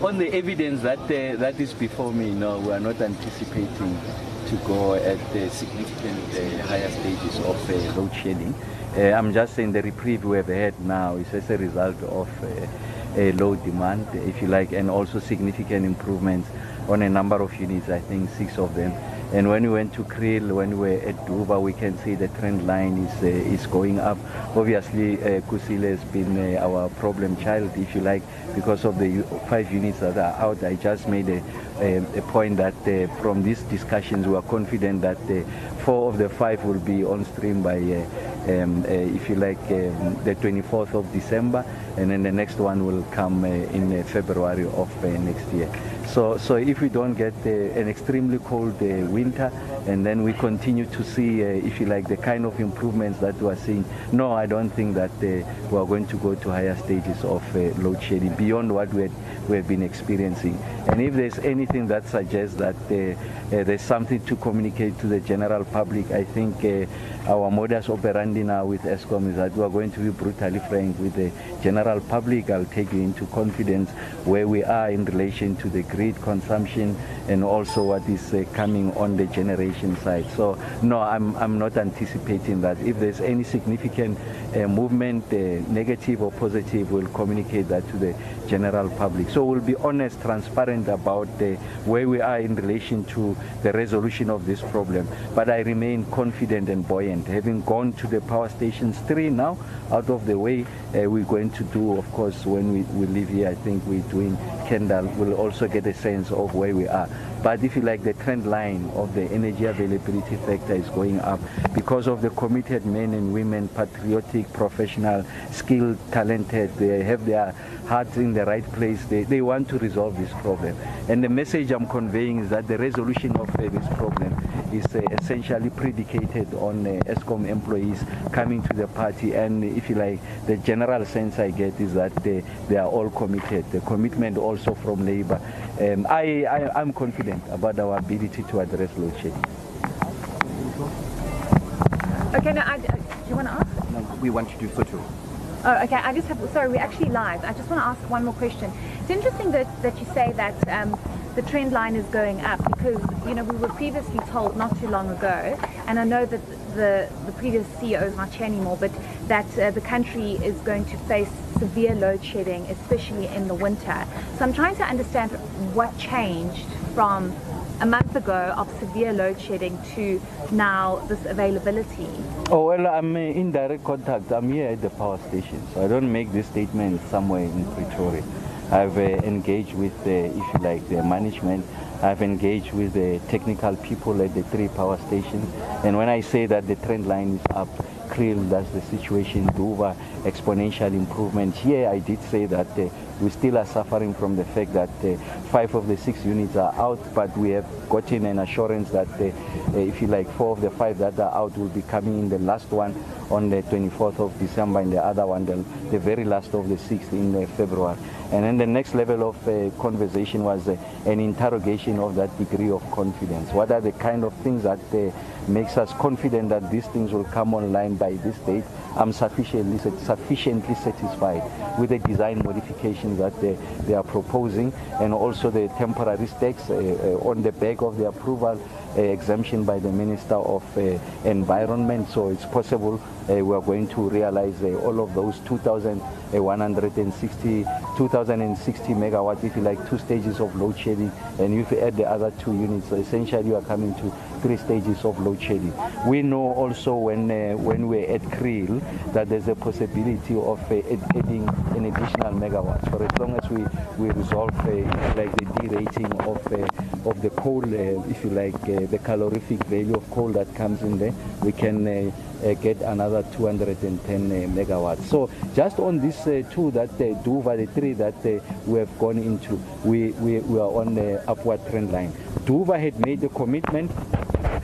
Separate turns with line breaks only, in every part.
on the evidence that uh, that is before me, no, we are not anticipating to go at the significant uh, higher stages of uh, load shedding. Uh, I'm just saying the reprieve we have had now is as a result of uh, a low demand, if you like, and also significant improvements on a number of units, I think six of them. And when we went to Kriel, when we were at Duva, we can see the trend line is uh, is going up. Obviously, uh, Kusile has been uh, our problem child, if you like, because of the five units that are out. I just made a, a, a point that uh, from these discussions, we are confident that uh, four of the five will be on stream by, uh, um, uh, if you like, um, the 24th of December, and then the next one will come in February of next year. So, so if we don't get an extremely cold uh, winter, and then we continue to see, uh, if you like, the kind of improvements that we are seeing, no, I don't think that uh, we are going to go to higher stages of uh, load shedding beyond what we, had, we have been experiencing. And if there's anything that suggests that uh, uh, there's something to communicate to the general public, I think uh, our modus operandi now with ESCOM is that we are going to be brutally frank with the general public. I'll take you into confidence where we are in relation to the grid consumption and also what is coming on the generation side. So no, I'm, I'm not anticipating that. If there's any significant uh, movement, uh, negative or positive, we'll communicate that to the general public. So we'll be honest, transparent about uh, where we are in relation to the resolution of this problem. But I remain confident and buoyant. Having gone to the power stations three now, out of the way, uh, we're going to do, of course, when we, we leave here, I think we're doing Kendall, we'll also get a sense of where we are. But if you like, the trend line of the energy availability factor is going up because of the committed men and women, patriotic, professional, skilled, talented. They have their hearts in the right place. They, they want to resolve this problem. And the message I'm conveying is that the resolution of uh, this problem is uh, essentially predicated on uh, ESCOM employees coming to the party. And if you like, the general sense I get is that they, they are all committed. The commitment also from Labour. Um, I, I, I'm confident about our ability to address load shedding.
Okay, now, I, uh, do you want to ask?
No, we want to do photo.
Oh, okay. I just have. Sorry, we're actually live. I just want to ask one more question. It's interesting that that you say that um, the trend line is going up because you know we were previously told not too long ago, and I know that the the previous CEO is not here anymore, but that uh, the country is going to face severe load shedding, especially in the winter. So I'm trying to understand what changed from a month ago of severe load shedding to now this availability.
Oh, well, I'm in direct contact. I'm here at the power station, so I don't make this statement somewhere in Pretoria. I've uh, engaged with, if you like, the management. I've engaged with the technical people at the three power stations. And when I say that the trend line is up, Kriel, that's the situation, Duva, exponential improvement. Here I did say that uh, we still are suffering from the fact that uh, five of the six units are out, but we have gotten an assurance that, uh, uh, if you like, four of the five that are out will be coming in the last one on the 24th of December and the other one, the, the very last of the sixth in uh, February. And then the next level of uh, conversation was uh, an interrogation of that degree of confidence. What are the kind of things that uh, makes us confident that these things will come online by this date? I'm sufficiently, sufficiently satisfied with the design modifications that they, they are proposing and also the temporary stakes uh, uh, on the back of the approval exemption by the Minister of uh, Environment. So it's possible uh, we are going to realize uh, all of those 2,160 2,060 megawatts, if you like, two stages of load shedding. And if you add the other two units, so essentially you are coming to three stages of load shedding. We know also when uh, when we're at Kriel that there's a possibility of uh, adding an additional megawatts for as long as we, we resolve uh, like the derating of uh, of the coal, uh, if you like, uh, the calorific value of coal that comes in there, we can uh, uh, get another 210 uh, megawatts. So just on this uh, two that uh, Duva, the three that we have gone into, we, we, we are on the upward trend line. Duva had made a commitment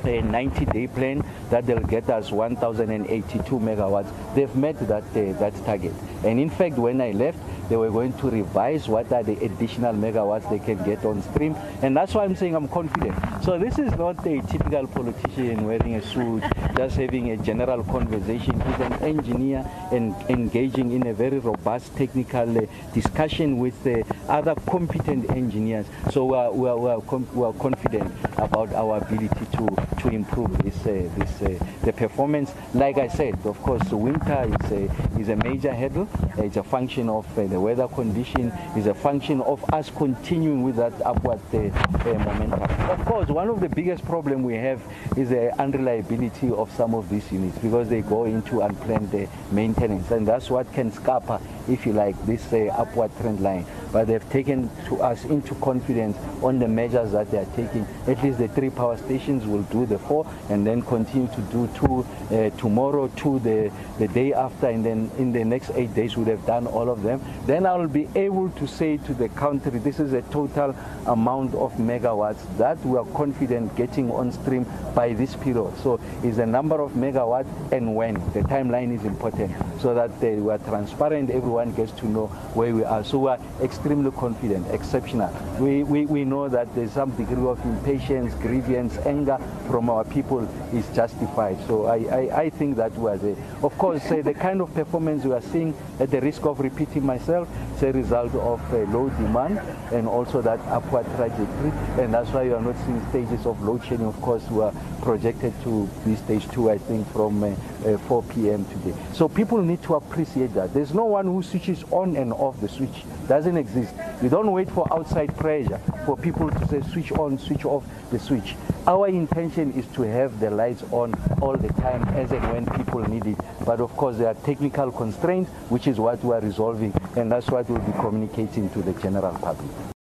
a 90-day plan that they'll get us 1,082 megawatts. They've met that uh, that target. And in fact, when I left, they were going to revise what are the additional megawatts they can get on stream. And that's why I'm saying I'm confident. So this is not a typical politician wearing a suit, just having a general conversation. He's an engineer and engaging in a very robust technical uh, discussion with uh, other competent engineers. So we are, we are, we are, we are confident about our ability to, to improve this, uh, this uh, the performance. Like I said, of course, winter is a, is a major hurdle. It's a function of uh, the weather condition. It's a function of us continuing with that upward momentum. Of course, one of the biggest problem we have is the unreliability of some of these units because they go into unplanned maintenance, and that's what can scupper, if you like, this upward trend line. But they've taken to us into confidence on the measures that they are taking. At least the three power stations will do the four, and then continue to do two uh, tomorrow, two the the day after, and then in the next eight days we'll have done all of them. Then I will be able to say to the country, this is a total amount of megawatts that we are confident getting on stream by this period. So is the number of megawatts and when. The timeline is important so that uh, we are transparent, everyone gets to know where we are. So we are extremely confident, exceptional. We, we, we know that there's some degree of impatience, grievance, anger from our people is justified. So I, I, I think that are there. Of course, uh, the kind of performance we are seeing, at the risk of repeating myself, is a result of uh, low demand and also that upward trajectory. And that's why you are not seeing stages of load shedding. Of course, we are projected to be stage two, I think, from uh, uh, 4 p.m. today. So people need to appreciate that. There's no one who switches on and off the switch. Doesn't exist. You don't wait for outside pressure for people to say switch on, switch off the switch. Our intention is to have the lights on all the time as and when people need it. But of course, there are technical constraints, which is what we are resolving, and that's what we'll be communicating to the general public.